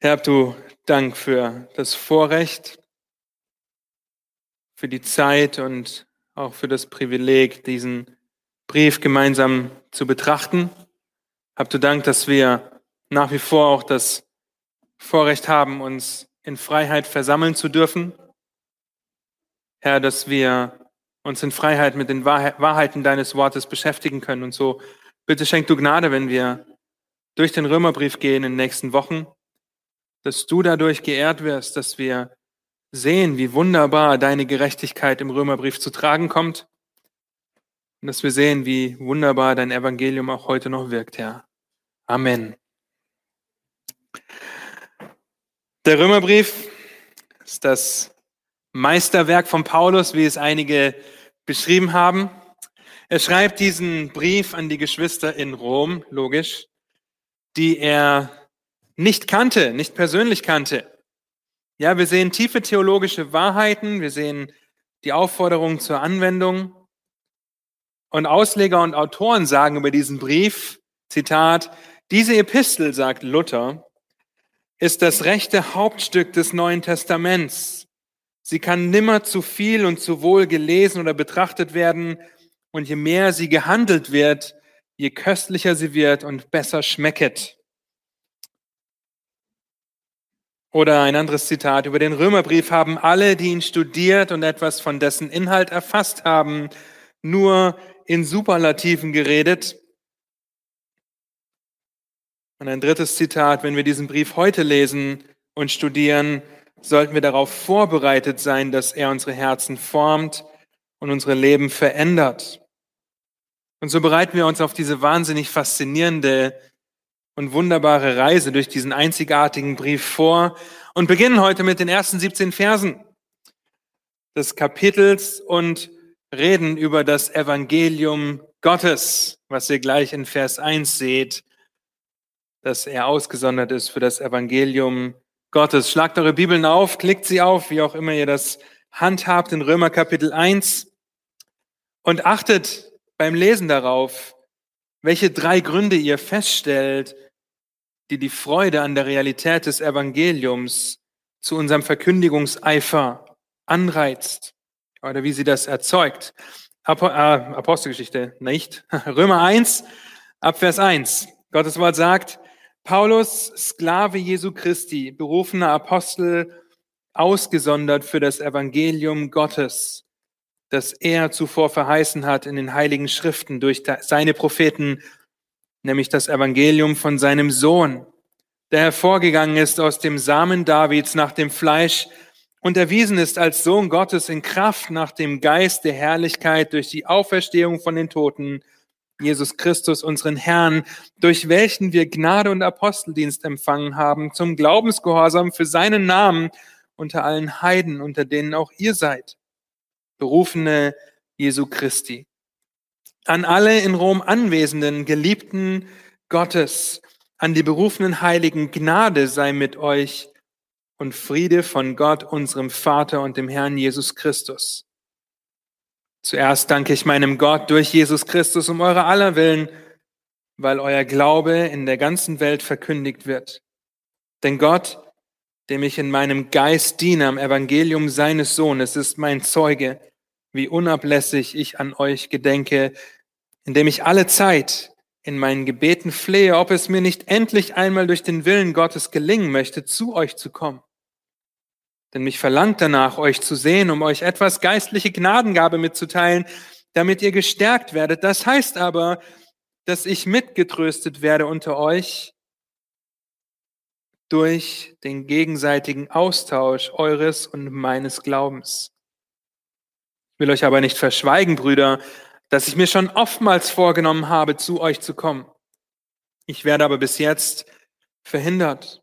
Herr, du Dank für das Vorrecht, für die Zeit und auch für das Privileg, diesen Brief gemeinsam zu betrachten. Hab du Dank, dass wir nach wie vor auch das Vorrecht haben, uns in Freiheit versammeln zu dürfen. Herr, dass wir uns in Freiheit mit den Wahrheiten deines Wortes beschäftigen können. Und so bitte schenk du Gnade, wenn wir durch den Römerbrief gehen in den nächsten Wochen, dass du dadurch geehrt wirst, dass wir sehen, wie wunderbar deine Gerechtigkeit im Römerbrief zu tragen kommt und dass wir sehen, wie wunderbar dein Evangelium auch heute noch wirkt, Herr. Amen. Der Römerbrief ist das Meisterwerk von Paulus, wie es einige beschrieben haben. Er schreibt diesen Brief an die Geschwister in Rom, logisch, die er nicht kannte, nicht persönlich kannte. Ja, wir sehen tiefe theologische Wahrheiten, wir sehen die Aufforderung zur Anwendung. Und Ausleger und Autoren sagen über diesen Brief, Zitat, diese Epistel, sagt Luther, ist das rechte Hauptstück des Neuen Testaments. Sie kann nimmer zu viel und zu wohl gelesen oder betrachtet werden. Und je mehr sie gehandelt wird, je köstlicher sie wird und besser schmecket. Oder ein anderes Zitat. Über den Römerbrief haben alle, die ihn studiert und etwas von dessen Inhalt erfasst haben, nur in Superlativen geredet. Und ein drittes Zitat. Wenn wir diesen Brief heute lesen und studieren, sollten wir darauf vorbereitet sein, dass er unsere Herzen formt und unsere Leben verändert. Und so bereiten wir uns auf diese wahnsinnig faszinierende und wunderbare Reise durch diesen einzigartigen Brief vor und beginnen heute mit den ersten 17 Versen des Kapitels und reden über das Evangelium Gottes, was ihr gleich in Vers 1 seht, dass er ausgesondert ist für das Evangelium Gottes. Schlagt eure Bibeln auf, klickt sie auf, wie auch immer ihr das handhabt in Römer Kapitel 1 und achtet beim Lesen darauf, welche drei Gründe ihr feststellt, die die Freude an der Realität des Evangeliums zu unserem Verkündigungseifer anreizt oder wie sie das erzeugt. äh, Apostelgeschichte, nicht? Römer 1, Abvers 1. Gottes Wort sagt, Paulus, Sklave Jesu Christi, berufener Apostel, ausgesondert für das Evangelium Gottes, das er zuvor verheißen hat in den heiligen Schriften durch seine Propheten nämlich das Evangelium von seinem Sohn, der hervorgegangen ist aus dem Samen Davids nach dem Fleisch und erwiesen ist als Sohn Gottes in Kraft nach dem Geist der Herrlichkeit durch die Auferstehung von den Toten, Jesus Christus, unseren Herrn, durch welchen wir Gnade und Aposteldienst empfangen haben, zum Glaubensgehorsam für seinen Namen unter allen Heiden, unter denen auch ihr seid, berufene Jesu Christi an alle in Rom anwesenden Geliebten Gottes, an die berufenen Heiligen, Gnade sei mit euch und Friede von Gott, unserem Vater und dem Herrn Jesus Christus. Zuerst danke ich meinem Gott durch Jesus Christus um eure aller Willen, weil euer Glaube in der ganzen Welt verkündigt wird. Denn Gott, dem ich in meinem Geist diene am Evangelium seines Sohnes, ist mein Zeuge, wie unablässig ich an euch gedenke, indem ich alle Zeit in meinen Gebeten flehe, ob es mir nicht endlich einmal durch den Willen Gottes gelingen möchte, zu euch zu kommen. Denn mich verlangt danach, euch zu sehen, um euch etwas geistliche Gnadengabe mitzuteilen, damit ihr gestärkt werdet. Das heißt aber, dass ich mitgetröstet werde unter euch durch den gegenseitigen Austausch eures und meines Glaubens. Ich will euch aber nicht verschweigen, Brüder, dass ich mir schon oftmals vorgenommen habe, zu euch zu kommen. Ich werde aber bis jetzt verhindert,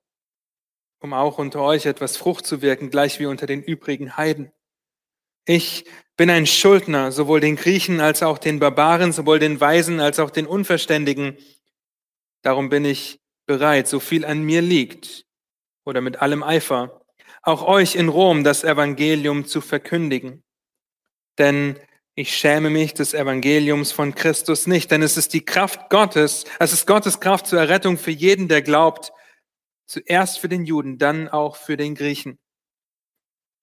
um auch unter euch etwas Frucht zu wirken, gleich wie unter den übrigen Heiden. Ich bin ein Schuldner, sowohl den Griechen als auch den Barbaren, sowohl den Weisen als auch den Unverständigen. Darum bin ich bereit, so viel an mir liegt, oder mit allem Eifer, auch euch in Rom das Evangelium zu verkündigen. Denn ich schäme mich des Evangeliums von Christus nicht, denn es ist die Kraft Gottes, es ist Gottes Kraft zur Errettung für jeden, der glaubt, zuerst für den Juden, dann auch für den Griechen.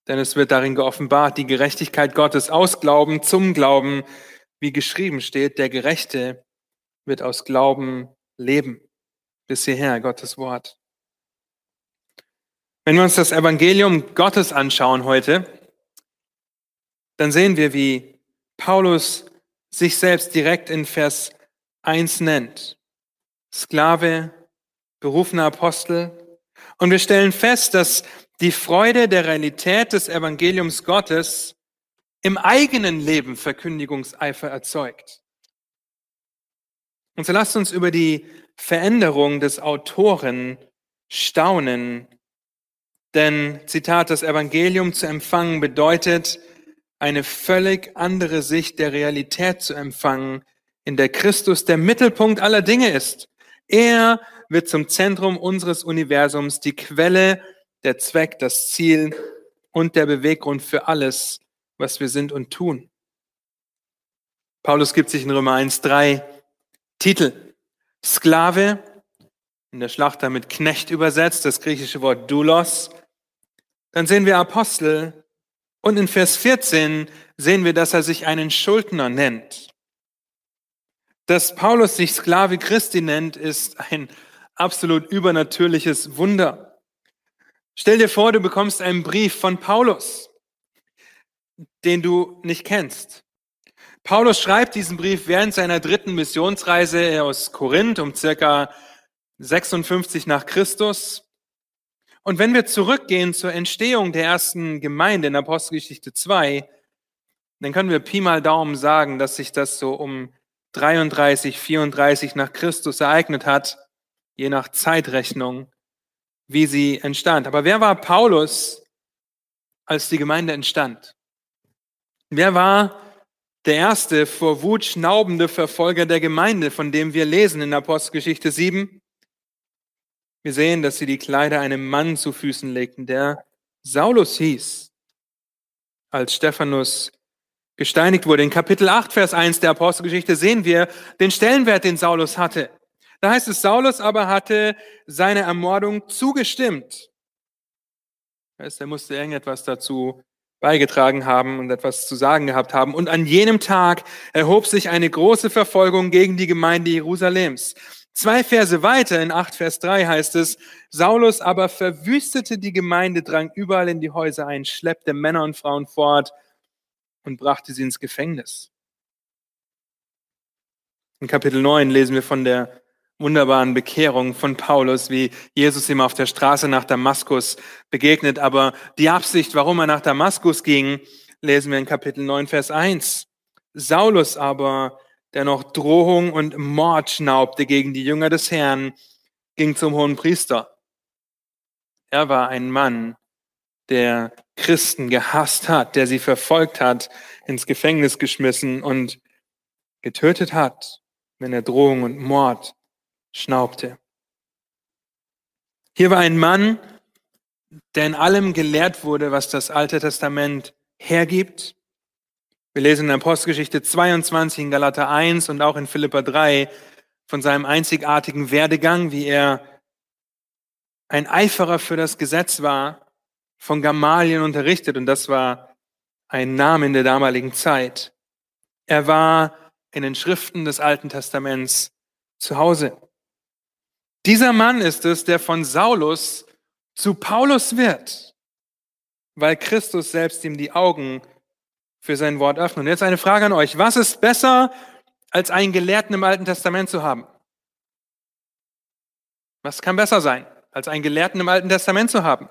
Denn es wird darin geoffenbart, die Gerechtigkeit Gottes aus Glauben zum Glauben, wie geschrieben steht, der Gerechte wird aus Glauben leben. Bis hierher Gottes Wort. Wenn wir uns das Evangelium Gottes anschauen heute, dann sehen wir, wie Paulus sich selbst direkt in Vers 1 nennt. Sklave, berufener Apostel. Und wir stellen fest, dass die Freude der Realität des Evangeliums Gottes im eigenen Leben Verkündigungseifer erzeugt. Und so lasst uns über die Veränderung des Autoren staunen. Denn, Zitat, das Evangelium zu empfangen bedeutet, eine völlig andere Sicht der Realität zu empfangen, in der Christus der Mittelpunkt aller Dinge ist. Er wird zum Zentrum unseres Universums, die Quelle, der Zweck, das Ziel und der Beweggrund für alles, was wir sind und tun. Paulus gibt sich in Römer 1 drei Titel. Sklave, in der Schlacht damit Knecht übersetzt, das griechische Wort Doulos. Dann sehen wir Apostel, und in Vers 14 sehen wir, dass er sich einen Schuldner nennt. Dass Paulus sich Sklave Christi nennt, ist ein absolut übernatürliches Wunder. Stell dir vor, du bekommst einen Brief von Paulus, den du nicht kennst. Paulus schreibt diesen Brief während seiner dritten Missionsreise aus Korinth um circa 56 nach Christus. Und wenn wir zurückgehen zur Entstehung der ersten Gemeinde in Apostelgeschichte 2, dann können wir Pi mal Daumen sagen, dass sich das so um 33, 34 nach Christus ereignet hat, je nach Zeitrechnung, wie sie entstand. Aber wer war Paulus, als die Gemeinde entstand? Wer war der erste vor Wut schnaubende Verfolger der Gemeinde, von dem wir lesen in Apostelgeschichte 7? Wir sehen, dass sie die Kleider einem Mann zu Füßen legten, der Saulus hieß, als Stephanus gesteinigt wurde. In Kapitel 8, Vers 1 der Apostelgeschichte sehen wir den Stellenwert, den Saulus hatte. Da heißt es, Saulus aber hatte seine Ermordung zugestimmt. Er musste irgendetwas dazu beigetragen haben und etwas zu sagen gehabt haben. Und an jenem Tag erhob sich eine große Verfolgung gegen die Gemeinde Jerusalems. Zwei Verse weiter, in 8 Vers 3 heißt es, Saulus aber verwüstete die Gemeinde, drang überall in die Häuser ein, schleppte Männer und Frauen fort und brachte sie ins Gefängnis. In Kapitel 9 lesen wir von der wunderbaren Bekehrung von Paulus, wie Jesus ihm auf der Straße nach Damaskus begegnet. Aber die Absicht, warum er nach Damaskus ging, lesen wir in Kapitel 9, Vers 1. Saulus aber der noch Drohung und Mord schnaubte gegen die Jünger des Herrn, ging zum hohen Priester. Er war ein Mann, der Christen gehasst hat, der sie verfolgt hat, ins Gefängnis geschmissen und getötet hat, wenn er Drohung und Mord schnaubte. Hier war ein Mann, der in allem gelehrt wurde, was das Alte Testament hergibt, wir lesen in Apostelgeschichte 22, in Galater 1 und auch in Philippa 3 von seinem einzigartigen Werdegang, wie er ein Eiferer für das Gesetz war, von Gamalien unterrichtet und das war ein Name in der damaligen Zeit. Er war in den Schriften des Alten Testaments zu Hause. Dieser Mann ist es, der von Saulus zu Paulus wird, weil Christus selbst ihm die Augen für sein Wort öffnen. Und jetzt eine Frage an euch. Was ist besser, als einen Gelehrten im Alten Testament zu haben? Was kann besser sein, als einen Gelehrten im Alten Testament zu haben?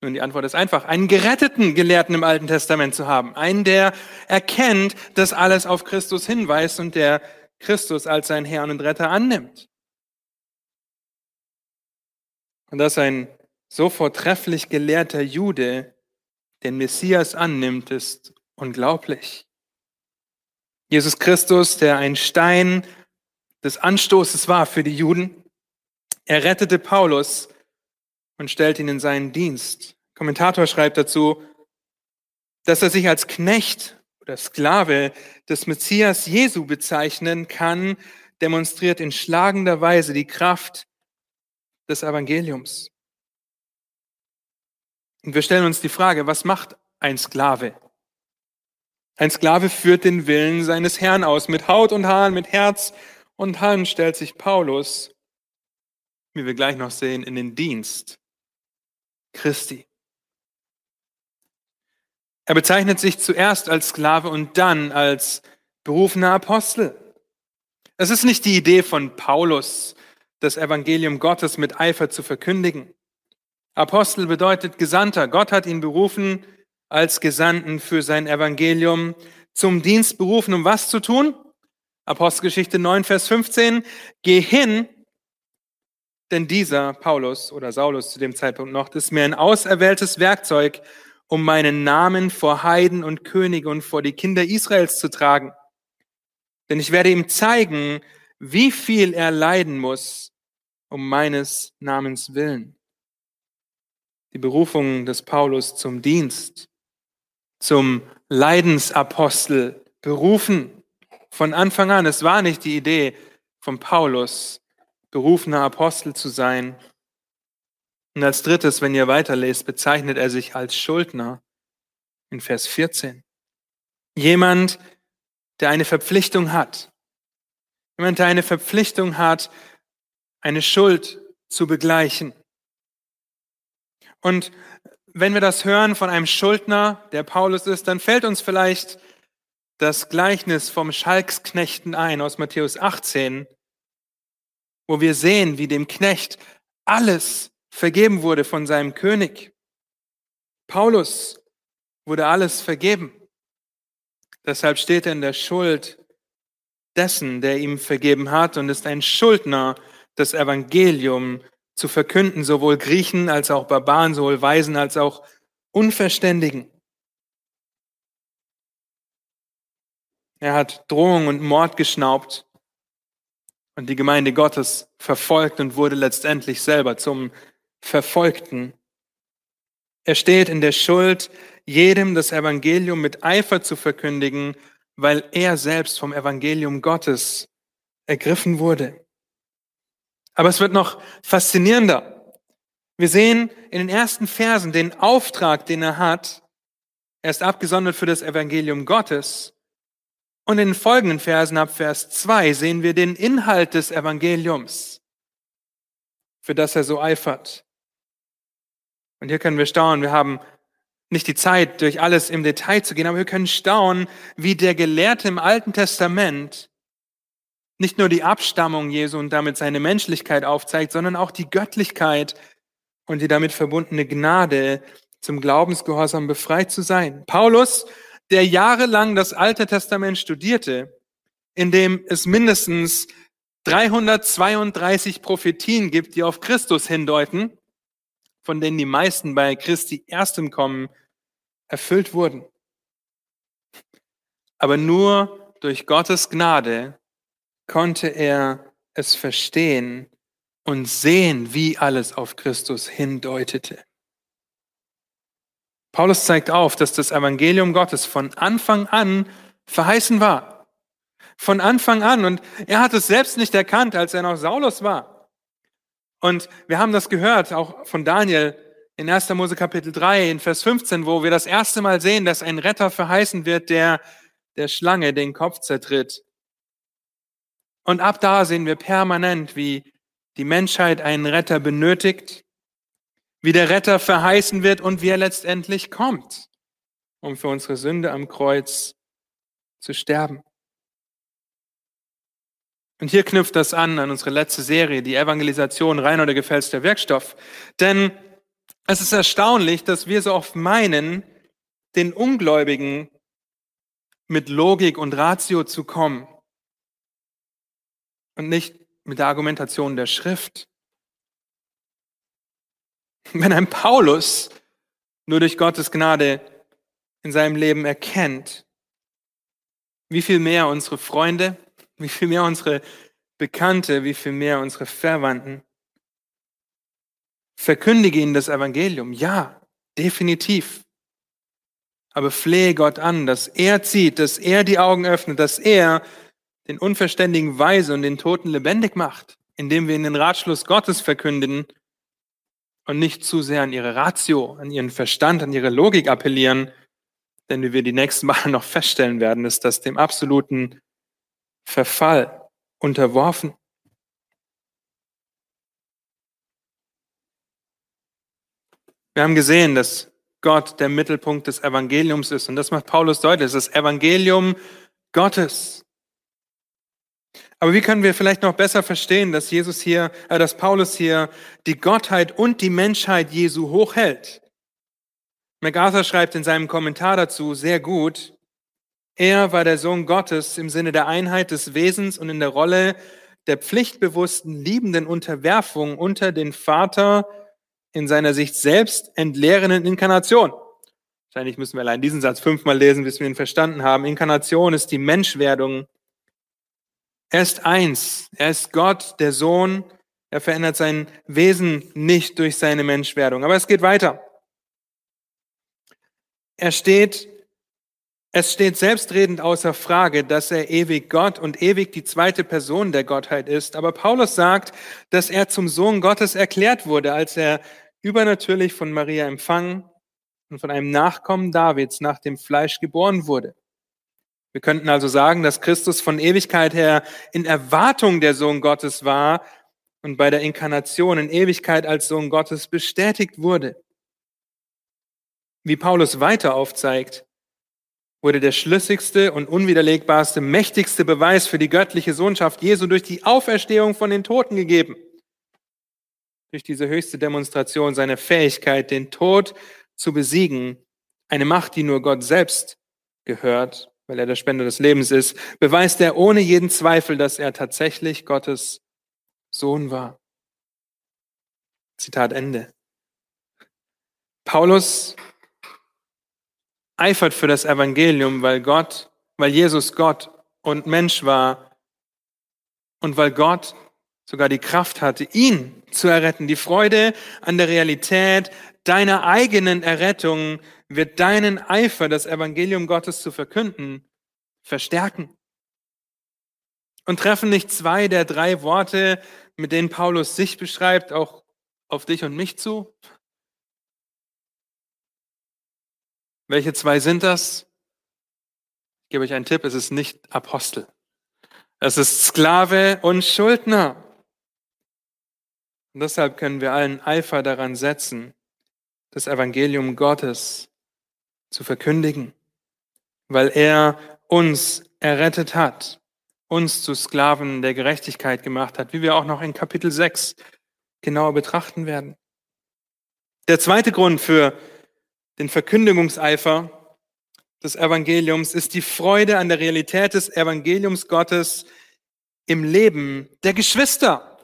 Nun, die Antwort ist einfach, einen geretteten Gelehrten im Alten Testament zu haben. Einen, der erkennt, dass alles auf Christus hinweist und der Christus als sein Herrn und Retter annimmt. Und dass ein so vortrefflich gelehrter Jude den Messias annimmt, ist unglaublich. Jesus Christus, der ein Stein des Anstoßes war für die Juden, er rettete Paulus und stellt ihn in seinen Dienst. Kommentator schreibt dazu, dass er sich als Knecht oder Sklave des Messias Jesu bezeichnen kann, demonstriert in schlagender Weise die Kraft des Evangeliums. Und wir stellen uns die Frage, was macht ein Sklave? Ein Sklave führt den Willen seines Herrn aus. Mit Haut und Haaren, mit Herz und Hand stellt sich Paulus, wie wir gleich noch sehen, in den Dienst Christi. Er bezeichnet sich zuerst als Sklave und dann als berufener Apostel. Es ist nicht die Idee von Paulus, das Evangelium Gottes mit Eifer zu verkündigen. Apostel bedeutet Gesandter. Gott hat ihn berufen als Gesandten für sein Evangelium zum Dienst berufen, um was zu tun? Apostelgeschichte 9, Vers 15. Geh hin, denn dieser, Paulus oder Saulus zu dem Zeitpunkt noch, ist mir ein auserwähltes Werkzeug, um meinen Namen vor Heiden und Könige und vor die Kinder Israels zu tragen. Denn ich werde ihm zeigen, wie viel er leiden muss, um meines Namens willen. Die Berufung des Paulus zum Dienst, zum Leidensapostel berufen von Anfang an. Es war nicht die Idee von Paulus, berufener Apostel zu sein. Und als drittes, wenn ihr weiterlest, bezeichnet er sich als Schuldner in Vers 14. Jemand, der eine Verpflichtung hat. Jemand, der eine Verpflichtung hat, eine Schuld zu begleichen. Und wenn wir das hören von einem Schuldner, der Paulus ist, dann fällt uns vielleicht das Gleichnis vom Schalksknechten ein aus Matthäus 18, wo wir sehen, wie dem Knecht alles vergeben wurde von seinem König. Paulus wurde alles vergeben. Deshalb steht er in der Schuld dessen, der ihm vergeben hat und ist ein Schuldner das Evangelium zu verkünden, sowohl Griechen als auch Barbaren, sowohl Weisen als auch Unverständigen. Er hat Drohung und Mord geschnaubt und die Gemeinde Gottes verfolgt und wurde letztendlich selber zum Verfolgten. Er steht in der Schuld, jedem das Evangelium mit Eifer zu verkündigen, weil er selbst vom Evangelium Gottes ergriffen wurde. Aber es wird noch faszinierender. Wir sehen in den ersten Versen den Auftrag, den er hat. Er ist abgesondert für das Evangelium Gottes. Und in den folgenden Versen ab Vers 2 sehen wir den Inhalt des Evangeliums, für das er so eifert. Und hier können wir staunen. Wir haben nicht die Zeit, durch alles im Detail zu gehen, aber wir können staunen, wie der Gelehrte im Alten Testament nicht nur die Abstammung Jesu und damit seine Menschlichkeit aufzeigt, sondern auch die Göttlichkeit und die damit verbundene Gnade, zum Glaubensgehorsam befreit zu sein. Paulus, der jahrelang das Alte Testament studierte, in dem es mindestens 332 Prophetien gibt, die auf Christus hindeuten, von denen die meisten bei Christi erstem Kommen erfüllt wurden. Aber nur durch Gottes Gnade konnte er es verstehen und sehen, wie alles auf Christus hindeutete. Paulus zeigt auf, dass das Evangelium Gottes von Anfang an verheißen war. Von Anfang an. Und er hat es selbst nicht erkannt, als er noch Saulus war. Und wir haben das gehört, auch von Daniel in 1. Mose Kapitel 3, in Vers 15, wo wir das erste Mal sehen, dass ein Retter verheißen wird, der der Schlange den Kopf zertritt. Und ab da sehen wir permanent, wie die Menschheit einen Retter benötigt, wie der Retter verheißen wird und wie er letztendlich kommt, um für unsere Sünde am Kreuz zu sterben. Und hier knüpft das an an unsere letzte Serie, die Evangelisation rein oder gefälschter Wirkstoff. Denn es ist erstaunlich, dass wir so oft meinen, den Ungläubigen mit Logik und Ratio zu kommen und nicht mit der Argumentation der Schrift. Wenn ein Paulus nur durch Gottes Gnade in seinem Leben erkennt, wie viel mehr unsere Freunde, wie viel mehr unsere Bekannte, wie viel mehr unsere Verwandten, verkündige ihnen das Evangelium. Ja, definitiv. Aber flehe Gott an, dass er zieht, dass er die Augen öffnet, dass er den Unverständigen weise und den Toten lebendig macht, indem wir ihnen den Ratschluss Gottes verkünden und nicht zu sehr an ihre Ratio, an ihren Verstand, an ihre Logik appellieren, denn wie wir die nächsten Mal noch feststellen werden, ist das dem absoluten Verfall unterworfen. Wir haben gesehen, dass Gott der Mittelpunkt des Evangeliums ist und das macht Paulus deutlich, das Evangelium Gottes. Aber wie können wir vielleicht noch besser verstehen, dass Jesus hier, äh, dass Paulus hier die Gottheit und die Menschheit Jesu hochhält? MacArthur schreibt in seinem Kommentar dazu sehr gut, er war der Sohn Gottes im Sinne der Einheit des Wesens und in der Rolle der pflichtbewussten, liebenden Unterwerfung unter den Vater in seiner sich selbst entleerenden Inkarnation. Wahrscheinlich müssen wir allein diesen Satz fünfmal lesen, bis wir ihn verstanden haben. Inkarnation ist die Menschwerdung er ist eins. Er ist Gott, der Sohn. Er verändert sein Wesen nicht durch seine Menschwerdung. Aber es geht weiter. Er steht, es steht selbstredend außer Frage, dass er ewig Gott und ewig die zweite Person der Gottheit ist. Aber Paulus sagt, dass er zum Sohn Gottes erklärt wurde, als er übernatürlich von Maria empfangen und von einem Nachkommen Davids nach dem Fleisch geboren wurde. Wir könnten also sagen, dass Christus von Ewigkeit her in Erwartung der Sohn Gottes war und bei der Inkarnation in Ewigkeit als Sohn Gottes bestätigt wurde. Wie Paulus weiter aufzeigt, wurde der schlüssigste und unwiderlegbarste, mächtigste Beweis für die göttliche Sohnschaft Jesu durch die Auferstehung von den Toten gegeben. Durch diese höchste Demonstration seiner Fähigkeit, den Tod zu besiegen, eine Macht, die nur Gott selbst gehört weil er der Spender des Lebens ist, beweist er ohne jeden Zweifel, dass er tatsächlich Gottes Sohn war. Zitat Ende. Paulus eifert für das Evangelium, weil Gott, weil Jesus Gott und Mensch war und weil Gott sogar die Kraft hatte, ihn zu erretten. Die Freude an der Realität deiner eigenen Errettung wird deinen Eifer, das Evangelium Gottes zu verkünden, verstärken. Und treffen nicht zwei der drei Worte, mit denen Paulus sich beschreibt, auch auf dich und mich zu? Welche zwei sind das? Ich gebe euch einen Tipp, es ist nicht Apostel. Es ist Sklave und Schuldner. Und deshalb können wir allen Eifer daran setzen, das Evangelium Gottes zu verkündigen, weil er uns errettet hat, uns zu Sklaven der Gerechtigkeit gemacht hat, wie wir auch noch in Kapitel 6 genauer betrachten werden. Der zweite Grund für den Verkündigungseifer des Evangeliums ist die Freude an der Realität des Evangeliums Gottes im Leben der Geschwister.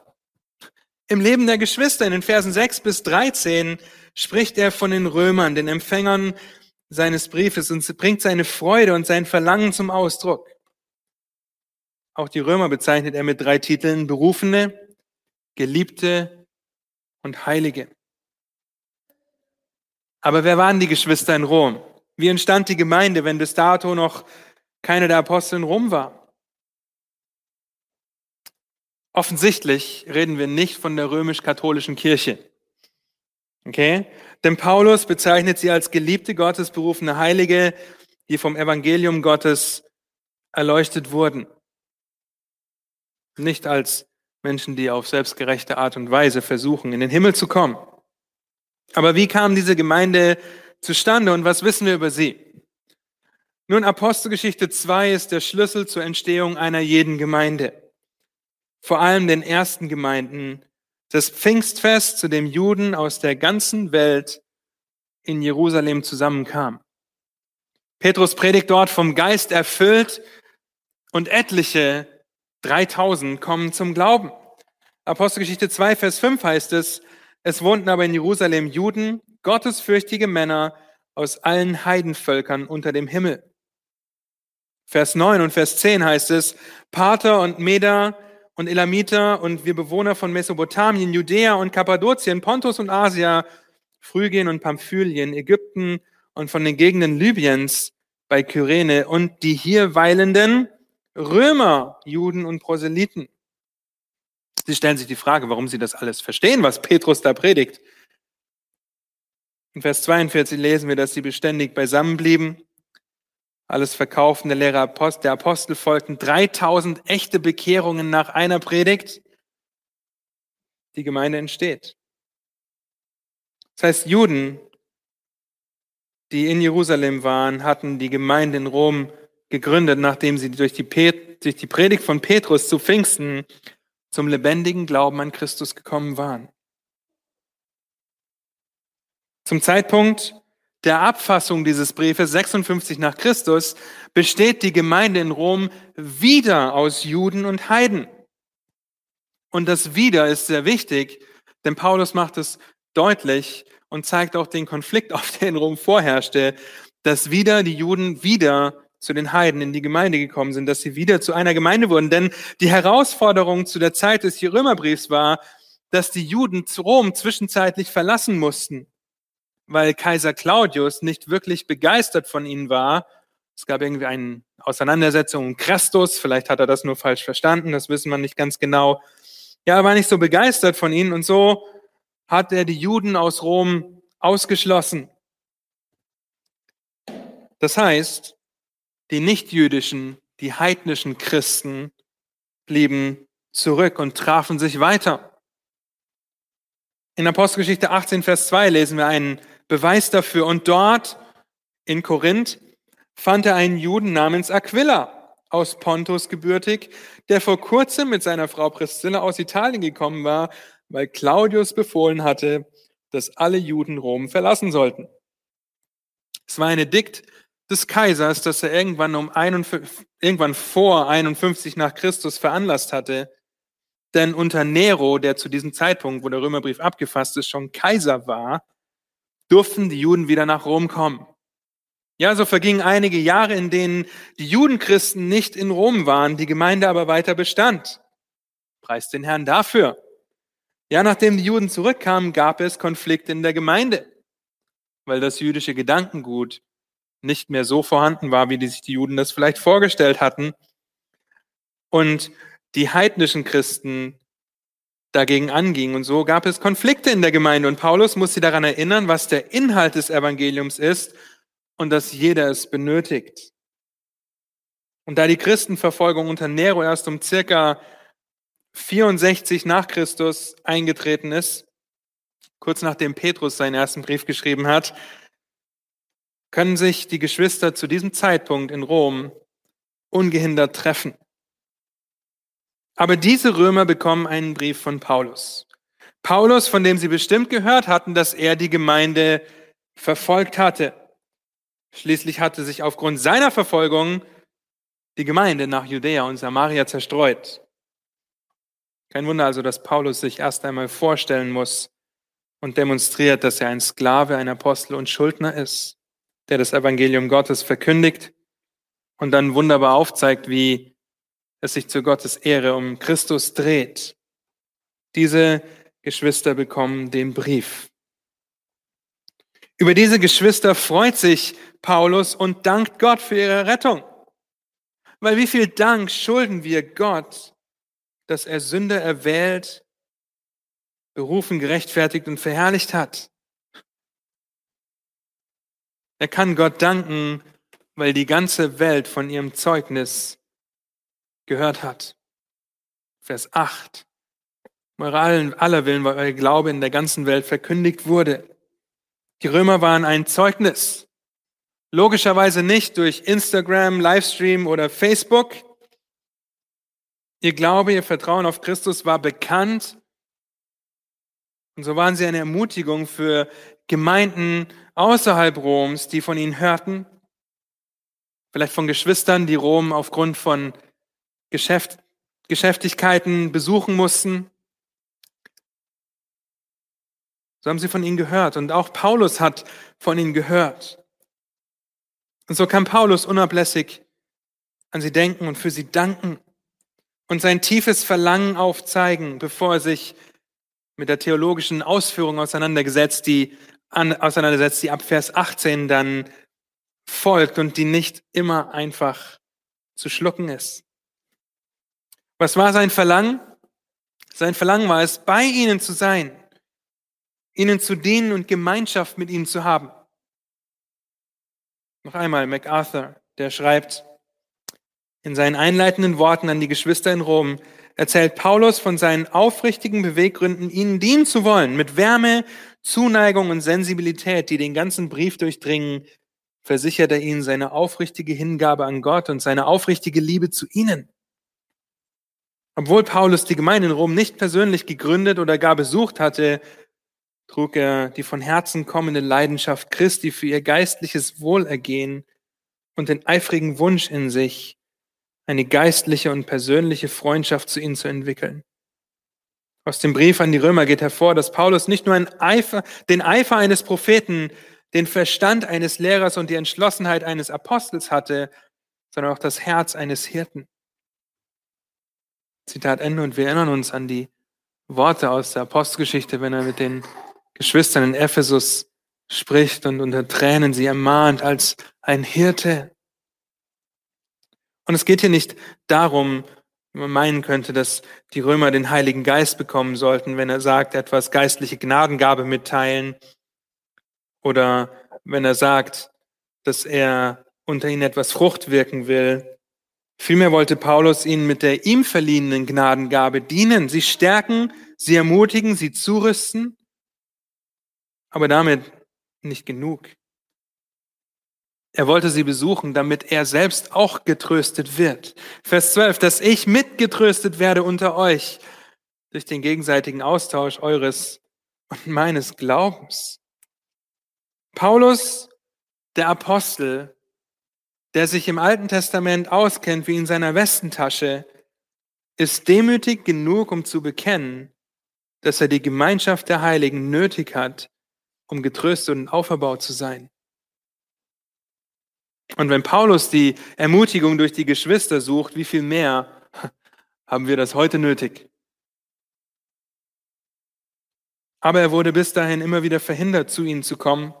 Im Leben der Geschwister in den Versen 6 bis 13 spricht er von den Römern, den Empfängern seines Briefes und bringt seine Freude und sein Verlangen zum Ausdruck. Auch die Römer bezeichnet er mit drei Titeln, Berufene, Geliebte und Heilige. Aber wer waren die Geschwister in Rom? Wie entstand die Gemeinde, wenn bis dato noch keine der Apostel in Rom war? Offensichtlich reden wir nicht von der römisch-katholischen Kirche. Okay? Denn Paulus bezeichnet sie als geliebte Gottes berufene Heilige, die vom Evangelium Gottes erleuchtet wurden. Nicht als Menschen, die auf selbstgerechte Art und Weise versuchen, in den Himmel zu kommen. Aber wie kam diese Gemeinde zustande und was wissen wir über sie? Nun, Apostelgeschichte 2 ist der Schlüssel zur Entstehung einer jeden Gemeinde. Vor allem den ersten Gemeinden das Pfingstfest, zu dem Juden aus der ganzen Welt in Jerusalem zusammenkamen. Petrus predigt dort vom Geist erfüllt und etliche, 3000, kommen zum Glauben. Apostelgeschichte 2, Vers 5 heißt es, es wohnten aber in Jerusalem Juden, gottesfürchtige Männer aus allen Heidenvölkern unter dem Himmel. Vers 9 und Vers 10 heißt es, Pater und Meder, und Elamiter und wir Bewohner von Mesopotamien, Judäa und Kappadokien, Pontus und Asia, Phrygien und Pamphylien, Ägypten und von den Gegenden Libyens bei Kyrene und die hier weilenden Römer, Juden und Proselyten. Sie stellen sich die Frage, warum sie das alles verstehen, was Petrus da predigt. In Vers 42 lesen wir, dass sie beständig beisammen blieben. Alles verkauften der Lehrer der Apostel folgten 3000 echte Bekehrungen nach einer Predigt. Die Gemeinde entsteht. Das heißt, Juden, die in Jerusalem waren, hatten die Gemeinde in Rom gegründet, nachdem sie durch die, Pet durch die Predigt von Petrus zu Pfingsten zum lebendigen Glauben an Christus gekommen waren. Zum Zeitpunkt der Abfassung dieses Briefes 56 nach Christus besteht die Gemeinde in Rom wieder aus Juden und Heiden. Und das wieder ist sehr wichtig, denn Paulus macht es deutlich und zeigt auch den Konflikt, auf der in Rom vorherrschte, dass wieder die Juden wieder zu den Heiden in die Gemeinde gekommen sind, dass sie wieder zu einer Gemeinde wurden. Denn die Herausforderung zu der Zeit des Römerbriefs war, dass die Juden Rom zwischenzeitlich verlassen mussten, weil Kaiser Claudius nicht wirklich begeistert von ihnen war. Es gab irgendwie eine Auseinandersetzung um Christus, vielleicht hat er das nur falsch verstanden, das wissen wir nicht ganz genau. Ja, er war nicht so begeistert von ihnen und so hat er die Juden aus Rom ausgeschlossen. Das heißt, die nichtjüdischen, die heidnischen Christen blieben zurück und trafen sich weiter. In Apostelgeschichte 18, Vers 2 lesen wir einen Beweis dafür. Und dort in Korinth fand er einen Juden namens Aquila aus Pontus gebürtig, der vor kurzem mit seiner Frau Priscilla aus Italien gekommen war, weil Claudius befohlen hatte, dass alle Juden Rom verlassen sollten. Es war ein Edikt des Kaisers, das er irgendwann, um 51, irgendwann vor 51 nach Christus veranlasst hatte. Denn unter Nero, der zu diesem Zeitpunkt, wo der Römerbrief abgefasst ist, schon Kaiser war, durften die Juden wieder nach Rom kommen. Ja, so vergingen einige Jahre, in denen die Judenchristen nicht in Rom waren, die Gemeinde aber weiter bestand. Preis den Herrn dafür. Ja, nachdem die Juden zurückkamen, gab es Konflikte in der Gemeinde, weil das jüdische Gedankengut nicht mehr so vorhanden war, wie die sich die Juden das vielleicht vorgestellt hatten. Und die heidnischen Christen dagegen angingen. Und so gab es Konflikte in der Gemeinde. Und Paulus muss sie daran erinnern, was der Inhalt des Evangeliums ist und dass jeder es benötigt. Und da die Christenverfolgung unter Nero erst um circa 64 nach Christus eingetreten ist, kurz nachdem Petrus seinen ersten Brief geschrieben hat, können sich die Geschwister zu diesem Zeitpunkt in Rom ungehindert treffen. Aber diese Römer bekommen einen Brief von Paulus. Paulus, von dem sie bestimmt gehört hatten, dass er die Gemeinde verfolgt hatte. Schließlich hatte sich aufgrund seiner Verfolgung die Gemeinde nach Judäa und Samaria zerstreut. Kein Wunder also, dass Paulus sich erst einmal vorstellen muss und demonstriert, dass er ein Sklave, ein Apostel und Schuldner ist der das Evangelium Gottes verkündigt und dann wunderbar aufzeigt, wie es sich zu Gottes Ehre um Christus dreht. Diese Geschwister bekommen den Brief. Über diese Geschwister freut sich Paulus und dankt Gott für ihre Rettung. Weil wie viel Dank schulden wir Gott, dass er Sünder erwählt, berufen, gerechtfertigt und verherrlicht hat. Er kann Gott danken, weil die ganze Welt von ihrem Zeugnis gehört hat. Vers 8. Moral aller Willen, weil euer Glaube in der ganzen Welt verkündigt wurde. Die Römer waren ein Zeugnis. Logischerweise nicht durch Instagram, Livestream oder Facebook. Ihr Glaube, ihr Vertrauen auf Christus war bekannt. Und so waren sie eine Ermutigung für Gemeinden außerhalb Roms, die von ihnen hörten, vielleicht von Geschwistern, die Rom aufgrund von Geschäft, Geschäftigkeiten besuchen mussten. So haben sie von ihnen gehört. Und auch Paulus hat von ihnen gehört. Und so kann Paulus unablässig an sie denken und für sie danken und sein tiefes Verlangen aufzeigen, bevor er sich mit der theologischen Ausführung auseinandergesetzt, die an, auseinandersetzt, die ab Vers 18 dann folgt und die nicht immer einfach zu schlucken ist. Was war sein Verlangen? Sein Verlangen war es, bei ihnen zu sein, ihnen zu dienen und Gemeinschaft mit ihnen zu haben. Noch einmal MacArthur, der schreibt in seinen einleitenden Worten an die Geschwister in Rom, erzählt Paulus von seinen aufrichtigen Beweggründen, ihnen dienen zu wollen, mit Wärme, Zuneigung und Sensibilität, die den ganzen Brief durchdringen, versichert er ihnen seine aufrichtige Hingabe an Gott und seine aufrichtige Liebe zu ihnen. Obwohl Paulus die Gemeinde in Rom nicht persönlich gegründet oder gar besucht hatte, trug er die von Herzen kommende Leidenschaft Christi für ihr geistliches Wohlergehen und den eifrigen Wunsch in sich, eine geistliche und persönliche Freundschaft zu ihnen zu entwickeln. Aus dem Brief an die Römer geht hervor, dass Paulus nicht nur Eifer, den Eifer eines Propheten, den Verstand eines Lehrers und die Entschlossenheit eines Apostels hatte, sondern auch das Herz eines Hirten. Zitat Ende. Und wir erinnern uns an die Worte aus der Apostelgeschichte, wenn er mit den Geschwistern in Ephesus spricht und unter Tränen sie ermahnt als ein Hirte. Und es geht hier nicht darum, wie man meinen könnte, dass die Römer den Heiligen Geist bekommen sollten, wenn er sagt, etwas geistliche Gnadengabe mitteilen oder wenn er sagt, dass er unter ihnen etwas Frucht wirken will. Vielmehr wollte Paulus ihnen mit der ihm verliehenen Gnadengabe dienen, sie stärken, sie ermutigen, sie zurüsten, aber damit nicht genug. Er wollte sie besuchen, damit er selbst auch getröstet wird. Vers 12, dass ich mitgetröstet werde unter euch durch den gegenseitigen Austausch eures und meines Glaubens. Paulus, der Apostel, der sich im Alten Testament auskennt wie in seiner Westentasche, ist demütig genug, um zu bekennen, dass er die Gemeinschaft der Heiligen nötig hat, um getröstet und auferbaut zu sein. Und wenn Paulus die Ermutigung durch die Geschwister sucht, wie viel mehr haben wir das heute nötig? Aber er wurde bis dahin immer wieder verhindert, zu ihnen zu kommen,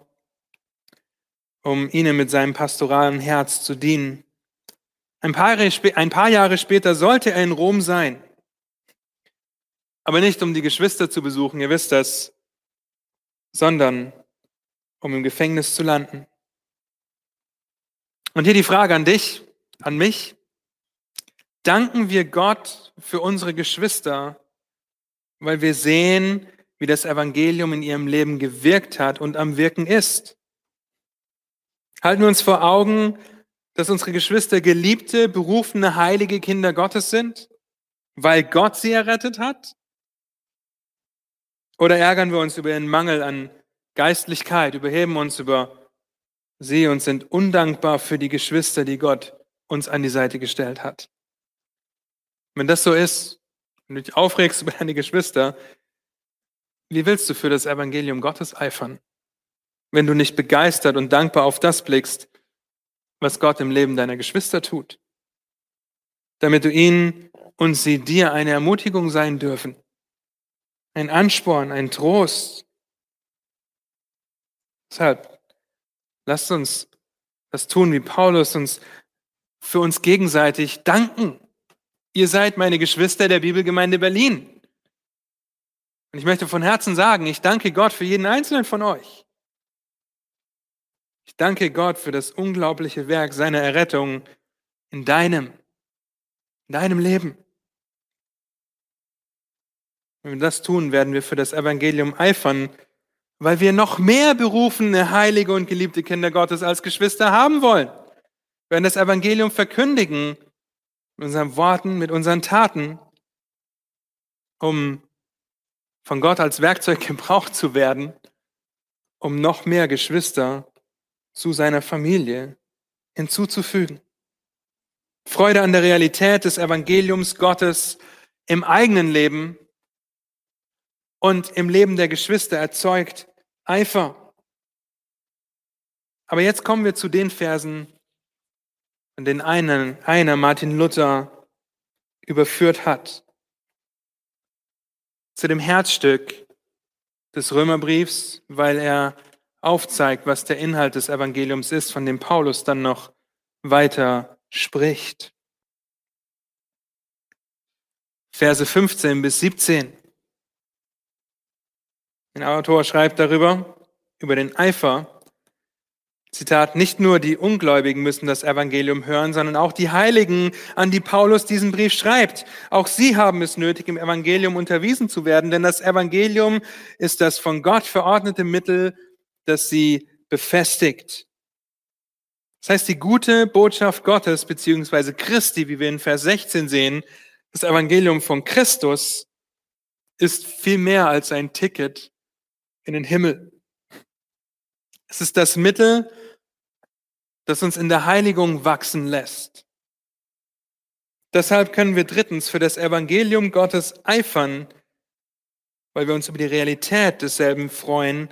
um ihnen mit seinem pastoralen Herz zu dienen. Ein paar, ein paar Jahre später sollte er in Rom sein. Aber nicht um die Geschwister zu besuchen, ihr wisst das, sondern um im Gefängnis zu landen. Und hier die Frage an dich, an mich. Danken wir Gott für unsere Geschwister, weil wir sehen, wie das Evangelium in ihrem Leben gewirkt hat und am Wirken ist. Halten wir uns vor Augen, dass unsere Geschwister geliebte, berufene, heilige Kinder Gottes sind, weil Gott sie errettet hat? Oder ärgern wir uns über ihren Mangel an Geistlichkeit, überheben uns über sie und sind undankbar für die Geschwister, die Gott uns an die Seite gestellt hat. Wenn das so ist, wenn du dich aufregst über deine Geschwister, wie willst du für das Evangelium Gottes eifern, wenn du nicht begeistert und dankbar auf das blickst, was Gott im Leben deiner Geschwister tut, damit du ihnen und sie dir eine Ermutigung sein dürfen, ein Ansporn, ein Trost. Deshalb Lasst uns das tun, wie Paulus uns für uns gegenseitig danken. Ihr seid meine Geschwister der Bibelgemeinde Berlin. Und ich möchte von Herzen sagen, ich danke Gott für jeden einzelnen von euch. Ich danke Gott für das unglaubliche Werk seiner Errettung in deinem, in deinem Leben. Wenn wir das tun, werden wir für das Evangelium eifern weil wir noch mehr berufene, heilige und geliebte Kinder Gottes als Geschwister haben wollen. Wir werden das Evangelium verkündigen mit unseren Worten, mit unseren Taten, um von Gott als Werkzeug gebraucht zu werden, um noch mehr Geschwister zu seiner Familie hinzuzufügen. Freude an der Realität des Evangeliums Gottes im eigenen Leben und im Leben der Geschwister erzeugt Eifer. Aber jetzt kommen wir zu den Versen, an denen einen, einer Martin Luther überführt hat. Zu dem Herzstück des Römerbriefs, weil er aufzeigt, was der Inhalt des Evangeliums ist, von dem Paulus dann noch weiter spricht. Verse 15 bis 17. Ein Autor schreibt darüber, über den Eifer, Zitat, nicht nur die Ungläubigen müssen das Evangelium hören, sondern auch die Heiligen, an die Paulus diesen Brief schreibt. Auch sie haben es nötig, im Evangelium unterwiesen zu werden, denn das Evangelium ist das von Gott verordnete Mittel, das sie befestigt. Das heißt, die gute Botschaft Gottes, beziehungsweise Christi, wie wir in Vers 16 sehen, das Evangelium von Christus, ist viel mehr als ein Ticket in den Himmel. Es ist das Mittel, das uns in der Heiligung wachsen lässt. Deshalb können wir drittens für das Evangelium Gottes eifern, weil wir uns über die Realität desselben freuen,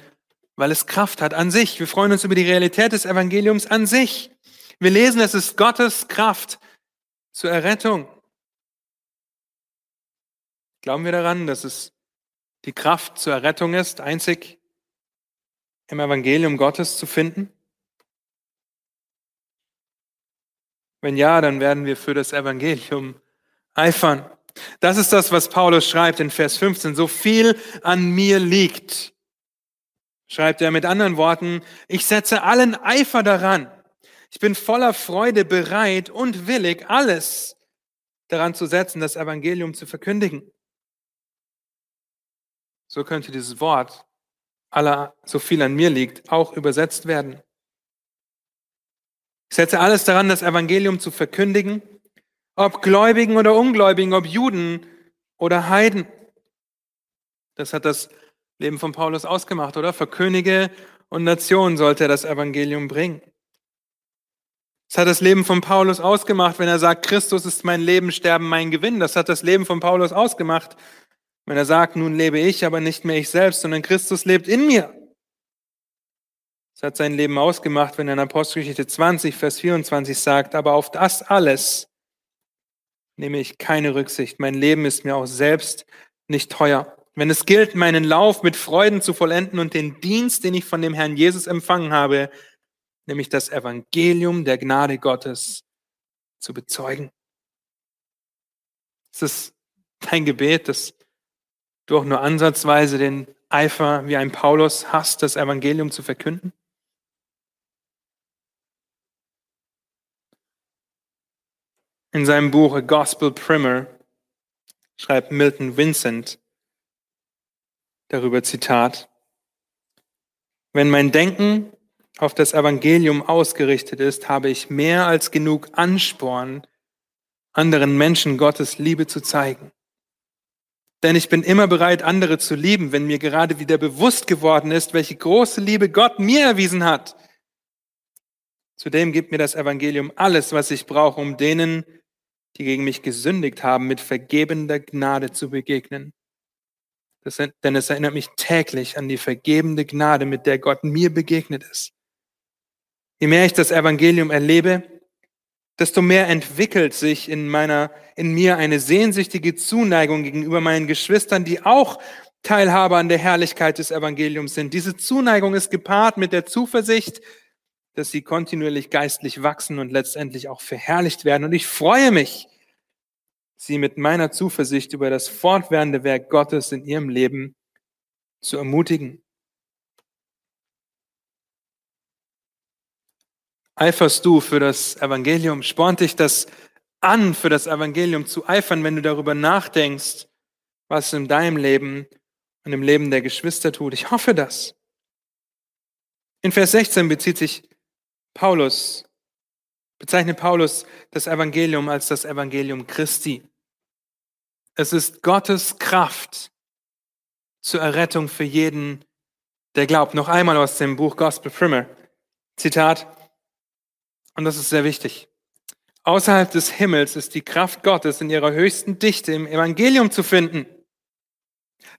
weil es Kraft hat an sich. Wir freuen uns über die Realität des Evangeliums an sich. Wir lesen, es ist Gottes Kraft zur Errettung. Glauben wir daran, dass es die Kraft zur Errettung ist, einzig im Evangelium Gottes zu finden? Wenn ja, dann werden wir für das Evangelium eifern. Das ist das, was Paulus schreibt in Vers 15. So viel an mir liegt, schreibt er mit anderen Worten, ich setze allen Eifer daran. Ich bin voller Freude bereit und willig, alles daran zu setzen, das Evangelium zu verkündigen. So könnte dieses Wort aller so viel an mir liegt, auch übersetzt werden. Ich setze alles daran, das Evangelium zu verkündigen, ob Gläubigen oder Ungläubigen, ob Juden oder Heiden. Das hat das Leben von Paulus ausgemacht, oder? Für Könige und Nationen sollte er das Evangelium bringen. Das hat das Leben von Paulus ausgemacht, wenn er sagt, Christus ist mein Leben, Sterben mein Gewinn. Das hat das Leben von Paulus ausgemacht, wenn er sagt, nun lebe ich, aber nicht mehr ich selbst, sondern Christus lebt in mir. Es hat sein Leben ausgemacht, wenn er in Apostelgeschichte 20, Vers 24 sagt, aber auf das alles nehme ich keine Rücksicht. Mein Leben ist mir auch selbst nicht teuer. Wenn es gilt, meinen Lauf mit Freuden zu vollenden und den Dienst, den ich von dem Herrn Jesus empfangen habe, nämlich das Evangelium der Gnade Gottes zu bezeugen. Es ist dein Gebet, dass du auch nur ansatzweise den Eifer wie ein Paulus hast, das Evangelium zu verkünden? In seinem Buch A Gospel Primer schreibt Milton Vincent darüber Zitat, wenn mein Denken auf das Evangelium ausgerichtet ist, habe ich mehr als genug Ansporn, anderen Menschen Gottes Liebe zu zeigen. Denn ich bin immer bereit, andere zu lieben, wenn mir gerade wieder bewusst geworden ist, welche große Liebe Gott mir erwiesen hat. Zudem gibt mir das Evangelium alles, was ich brauche, um denen, die gegen mich gesündigt haben, mit vergebender Gnade zu begegnen. Das, denn es erinnert mich täglich an die vergebende Gnade, mit der Gott mir begegnet ist. Je mehr ich das Evangelium erlebe, desto mehr entwickelt sich in meiner, in mir eine sehnsüchtige Zuneigung gegenüber meinen Geschwistern, die auch Teilhaber an der Herrlichkeit des Evangeliums sind. Diese Zuneigung ist gepaart mit der Zuversicht, dass sie kontinuierlich geistlich wachsen und letztendlich auch verherrlicht werden. Und ich freue mich, sie mit meiner Zuversicht über das fortwährende Werk Gottes in ihrem Leben zu ermutigen. Eiferst du für das Evangelium? Spornt dich das an, für das Evangelium zu eifern, wenn du darüber nachdenkst, was in deinem Leben und im Leben der Geschwister tut? Ich hoffe das. In Vers 16 bezieht sich Paulus, bezeichnet Paulus das Evangelium als das Evangelium Christi. Es ist Gottes Kraft zur Errettung für jeden, der glaubt. Noch einmal aus dem Buch Gospel Primer. Zitat, und das ist sehr wichtig. Außerhalb des Himmels ist die Kraft Gottes in ihrer höchsten Dichte im Evangelium zu finden.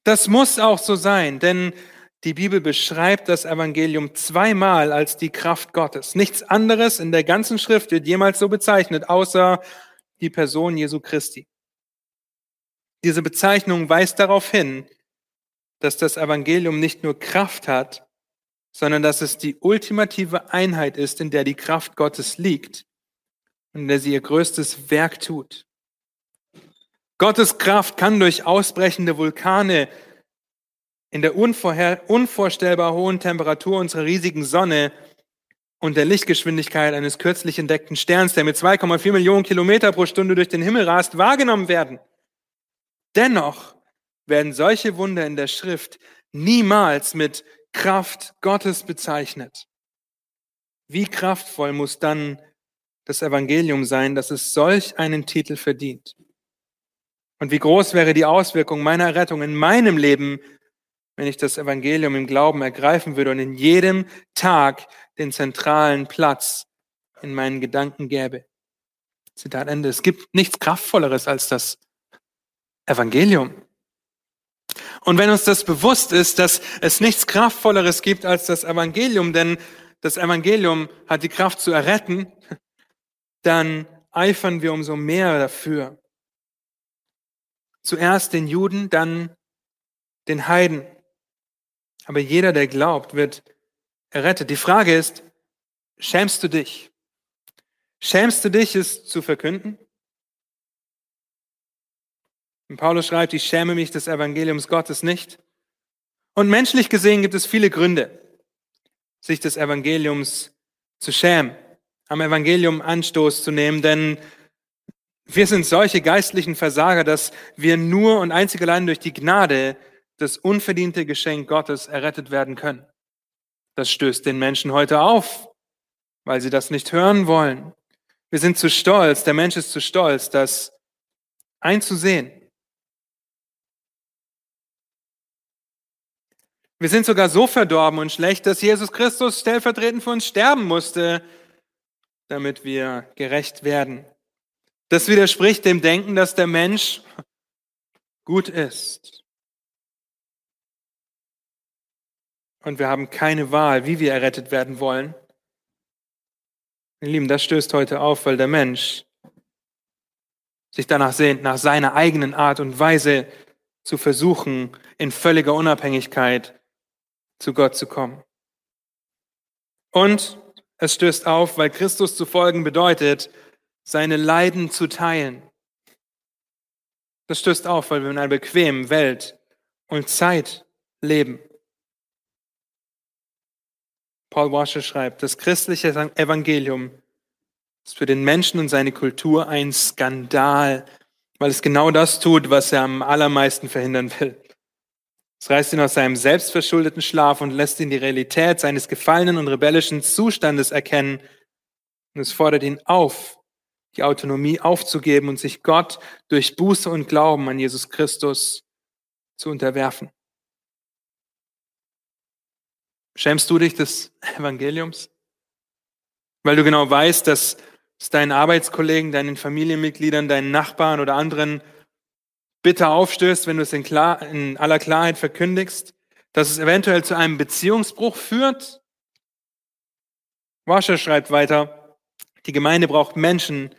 Das muss auch so sein, denn die Bibel beschreibt das Evangelium zweimal als die Kraft Gottes. Nichts anderes in der ganzen Schrift wird jemals so bezeichnet, außer die Person Jesu Christi. Diese Bezeichnung weist darauf hin, dass das Evangelium nicht nur Kraft hat, sondern dass es die ultimative Einheit ist, in der die Kraft Gottes liegt und in der sie ihr größtes Werk tut. Gottes Kraft kann durch ausbrechende Vulkane in der unvorstellbar hohen Temperatur unserer riesigen Sonne und der Lichtgeschwindigkeit eines kürzlich entdeckten Sterns, der mit 2,4 Millionen Kilometer pro Stunde durch den Himmel rast, wahrgenommen werden. Dennoch werden solche Wunder in der Schrift niemals mit Kraft Gottes bezeichnet. Wie kraftvoll muss dann das Evangelium sein, dass es solch einen Titel verdient? Und wie groß wäre die Auswirkung meiner Rettung in meinem Leben, wenn ich das Evangelium im Glauben ergreifen würde und in jedem Tag den zentralen Platz in meinen Gedanken gäbe. Zitat Ende. Es gibt nichts Kraftvolleres als das Evangelium. Und wenn uns das bewusst ist, dass es nichts Kraftvolleres gibt als das Evangelium, denn das Evangelium hat die Kraft zu erretten, dann eifern wir umso mehr dafür. Zuerst den Juden, dann den Heiden. Aber jeder, der glaubt, wird errettet. Die Frage ist, schämst du dich? Schämst du dich, es zu verkünden? Und Paulus schreibt, ich schäme mich des Evangeliums Gottes nicht. Und menschlich gesehen gibt es viele Gründe, sich des Evangeliums zu schämen, am Evangelium Anstoß zu nehmen, denn wir sind solche geistlichen Versager, dass wir nur und einzig allein durch die Gnade, das unverdiente Geschenk Gottes errettet werden können. Das stößt den Menschen heute auf, weil sie das nicht hören wollen. Wir sind zu stolz, der Mensch ist zu stolz, das einzusehen. Wir sind sogar so verdorben und schlecht, dass Jesus Christus stellvertretend für uns sterben musste, damit wir gerecht werden. Das widerspricht dem Denken, dass der Mensch gut ist. Und wir haben keine Wahl, wie wir errettet werden wollen. Meine Lieben, das stößt heute auf, weil der Mensch sich danach sehnt, nach seiner eigenen Art und Weise zu versuchen, in völliger Unabhängigkeit zu Gott zu kommen. Und es stößt auf, weil Christus zu folgen bedeutet, seine Leiden zu teilen. Das stößt auf, weil wir in einer bequemen Welt und Zeit leben. Paul Washer schreibt, das christliche Evangelium ist für den Menschen und seine Kultur ein Skandal, weil es genau das tut, was er am allermeisten verhindern will. Es reißt ihn aus seinem selbstverschuldeten Schlaf und lässt ihn die Realität seines gefallenen und rebellischen Zustandes erkennen. Und es fordert ihn auf, die Autonomie aufzugeben und sich Gott durch Buße und Glauben an Jesus Christus zu unterwerfen. Schämst du dich des Evangeliums? Weil du genau weißt, dass es deinen Arbeitskollegen, deinen Familienmitgliedern, deinen Nachbarn oder anderen bitter aufstößt, wenn du es in, klar, in aller Klarheit verkündigst, dass es eventuell zu einem Beziehungsbruch führt? Wascher schreibt weiter, die Gemeinde braucht Menschen,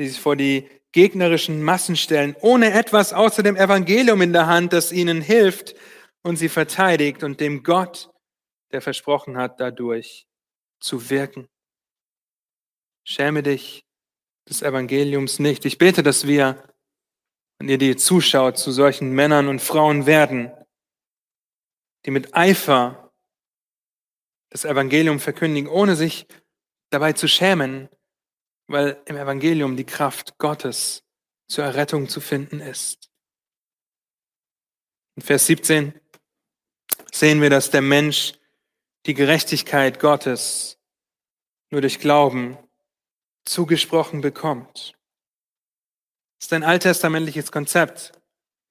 die sich vor die gegnerischen Massen stellen, ohne etwas außer dem Evangelium in der Hand, das ihnen hilft und sie verteidigt und dem Gott, der versprochen hat, dadurch zu wirken. Schäme dich des Evangeliums nicht. Ich bete, dass wir und ihr, die zuschaut, zu solchen Männern und Frauen werden, die mit Eifer das Evangelium verkündigen, ohne sich dabei zu schämen, weil im Evangelium die Kraft Gottes zur Errettung zu finden ist. In Vers 17 sehen wir, dass der Mensch die Gerechtigkeit Gottes nur durch Glauben zugesprochen bekommt. Das ist ein alttestamentliches Konzept.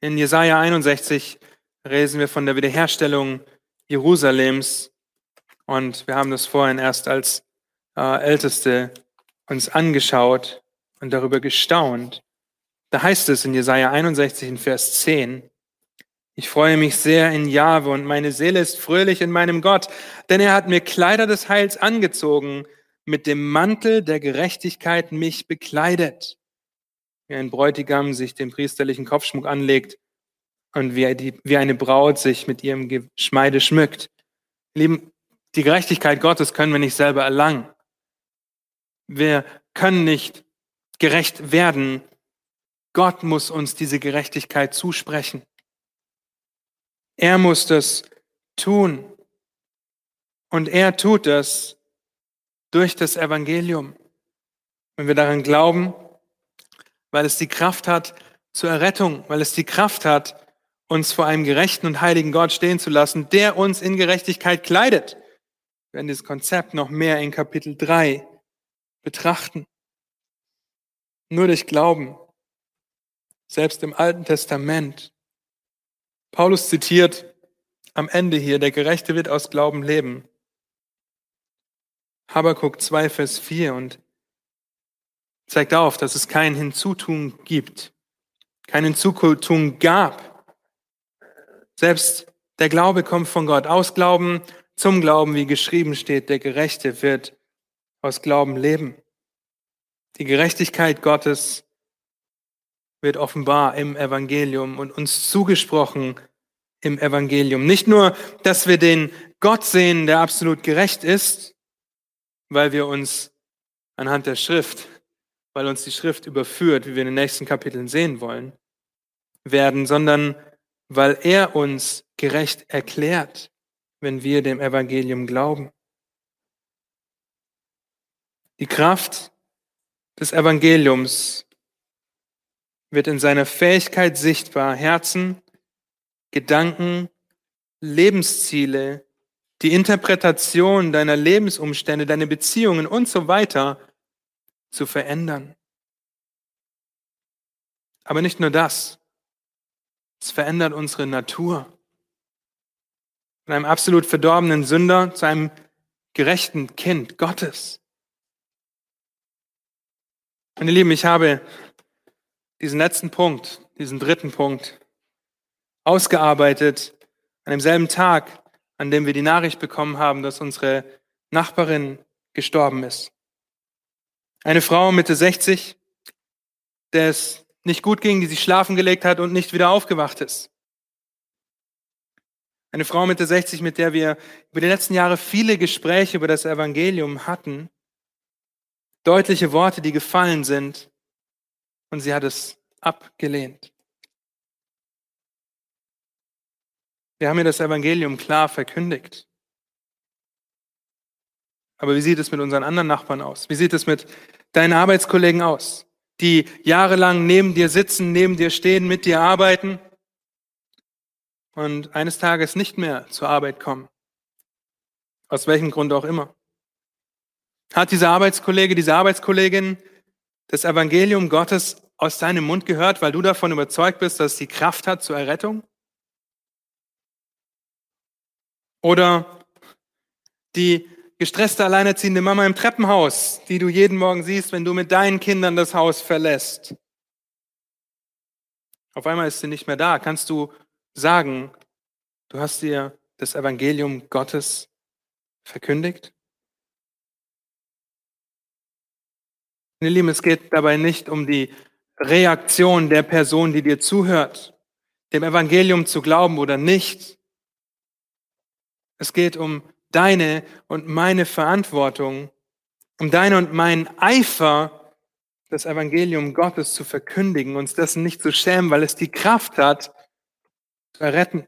In Jesaja 61 lesen wir von der Wiederherstellung Jerusalems und wir haben das vorhin erst als äh, Älteste uns angeschaut und darüber gestaunt. Da heißt es in Jesaja 61 in Vers 10, ich freue mich sehr in Jahwe und meine Seele ist fröhlich in meinem Gott, denn er hat mir Kleider des Heils angezogen, mit dem Mantel der Gerechtigkeit mich bekleidet wie ein Bräutigam sich den priesterlichen Kopfschmuck anlegt und wie, die, wie eine Braut sich mit ihrem Geschmeide schmückt. Lieben, die Gerechtigkeit Gottes können wir nicht selber erlangen. Wir können nicht gerecht werden. Gott muss uns diese Gerechtigkeit zusprechen. Er muss das tun. Und er tut das durch das Evangelium. Wenn wir daran glauben, weil es die Kraft hat zur Errettung, weil es die Kraft hat, uns vor einem gerechten und heiligen Gott stehen zu lassen, der uns in Gerechtigkeit kleidet. Wir werden dieses Konzept noch mehr in Kapitel 3 betrachten. Nur durch Glauben, selbst im Alten Testament. Paulus zitiert am Ende hier, der Gerechte wird aus Glauben leben. Habakuk 2, Vers 4 und zeigt auf, dass es kein Hinzutun gibt, kein Hinzutun gab selbst der Glaube kommt von Gott. Aus Glauben zum Glauben, wie geschrieben steht, der Gerechte wird aus Glauben leben. Die Gerechtigkeit Gottes wird offenbar im Evangelium und uns zugesprochen im Evangelium. Nicht nur, dass wir den Gott sehen, der absolut gerecht ist, weil wir uns anhand der Schrift, weil uns die Schrift überführt, wie wir in den nächsten Kapiteln sehen wollen, werden, sondern weil er uns gerecht erklärt, wenn wir dem Evangelium glauben. Die Kraft des Evangeliums wird in seiner Fähigkeit sichtbar, Herzen, Gedanken, Lebensziele, die Interpretation deiner Lebensumstände, deine Beziehungen und so weiter zu verändern. Aber nicht nur das. Es verändert unsere Natur. Von einem absolut verdorbenen Sünder zu einem gerechten Kind Gottes. Meine Lieben, ich habe diesen letzten Punkt, diesen dritten Punkt ausgearbeitet an demselben Tag, an dem wir die Nachricht bekommen haben, dass unsere Nachbarin gestorben ist. Eine Frau Mitte 60, der es nicht gut ging, die sich schlafen gelegt hat und nicht wieder aufgewacht ist. Eine Frau Mitte 60, mit der wir über die letzten Jahre viele Gespräche über das Evangelium hatten. Deutliche Worte, die gefallen sind. Und sie hat es abgelehnt. Wir haben ihr das Evangelium klar verkündigt. Aber wie sieht es mit unseren anderen Nachbarn aus? Wie sieht es mit deinen Arbeitskollegen aus? die jahrelang neben dir sitzen, neben dir stehen, mit dir arbeiten und eines Tages nicht mehr zur Arbeit kommen. Aus welchem Grund auch immer. Hat dieser Arbeitskollege, diese Arbeitskollegin das Evangelium Gottes aus deinem Mund gehört, weil du davon überzeugt bist, dass es die Kraft hat zur Errettung? Oder die gestresste alleinerziehende Mama im Treppenhaus, die du jeden Morgen siehst, wenn du mit deinen Kindern das Haus verlässt. Auf einmal ist sie nicht mehr da. Kannst du sagen, du hast dir das Evangelium Gottes verkündigt? Meine Lieben, es geht dabei nicht um die Reaktion der Person, die dir zuhört, dem Evangelium zu glauben oder nicht. Es geht um deine und meine Verantwortung, um deine und meinen Eifer, das Evangelium Gottes zu verkündigen, uns dessen nicht zu schämen, weil es die Kraft hat, zu erretten.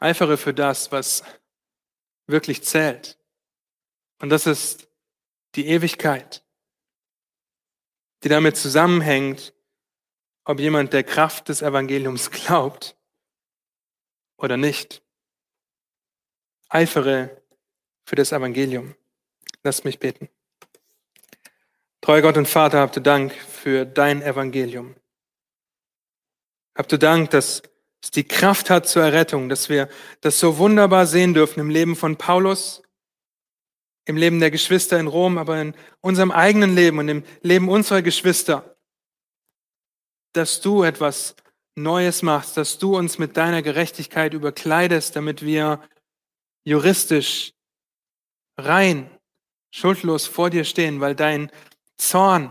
Eifere für das, was wirklich zählt. Und das ist die Ewigkeit, die damit zusammenhängt, ob jemand der Kraft des Evangeliums glaubt oder nicht. Eifere für das Evangelium. Lass mich beten. Treuer Gott und Vater, habt du Dank für dein Evangelium. Habt du Dank, dass es die Kraft hat zur Errettung, dass wir das so wunderbar sehen dürfen im Leben von Paulus, im Leben der Geschwister in Rom, aber in unserem eigenen Leben und im Leben unserer Geschwister, dass du etwas Neues machst, dass du uns mit deiner Gerechtigkeit überkleidest, damit wir juristisch rein, schuldlos vor dir stehen, weil dein Zorn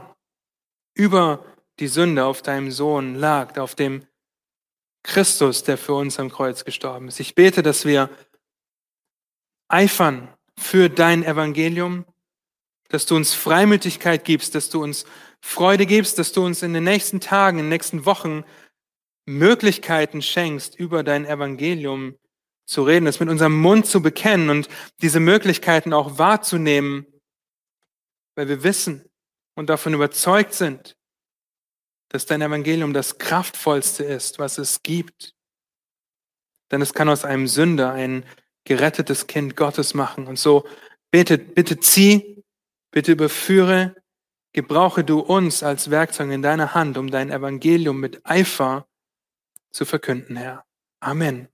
über die Sünde auf deinem Sohn lag, auf dem Christus, der für uns am Kreuz gestorben ist. Ich bete, dass wir eifern für dein Evangelium, dass du uns Freimütigkeit gibst, dass du uns Freude gibst, dass du uns in den nächsten Tagen, in den nächsten Wochen Möglichkeiten schenkst, über dein Evangelium zu reden, es mit unserem Mund zu bekennen und diese Möglichkeiten auch wahrzunehmen, weil wir wissen und davon überzeugt sind, dass dein Evangelium das kraftvollste ist, was es gibt. Denn es kann aus einem Sünder ein gerettetes Kind Gottes machen. Und so bitte, bitte zieh, bitte überführe, gebrauche du uns als Werkzeug in deiner Hand, um dein Evangelium mit Eifer zu verkünden, Herr. Amen.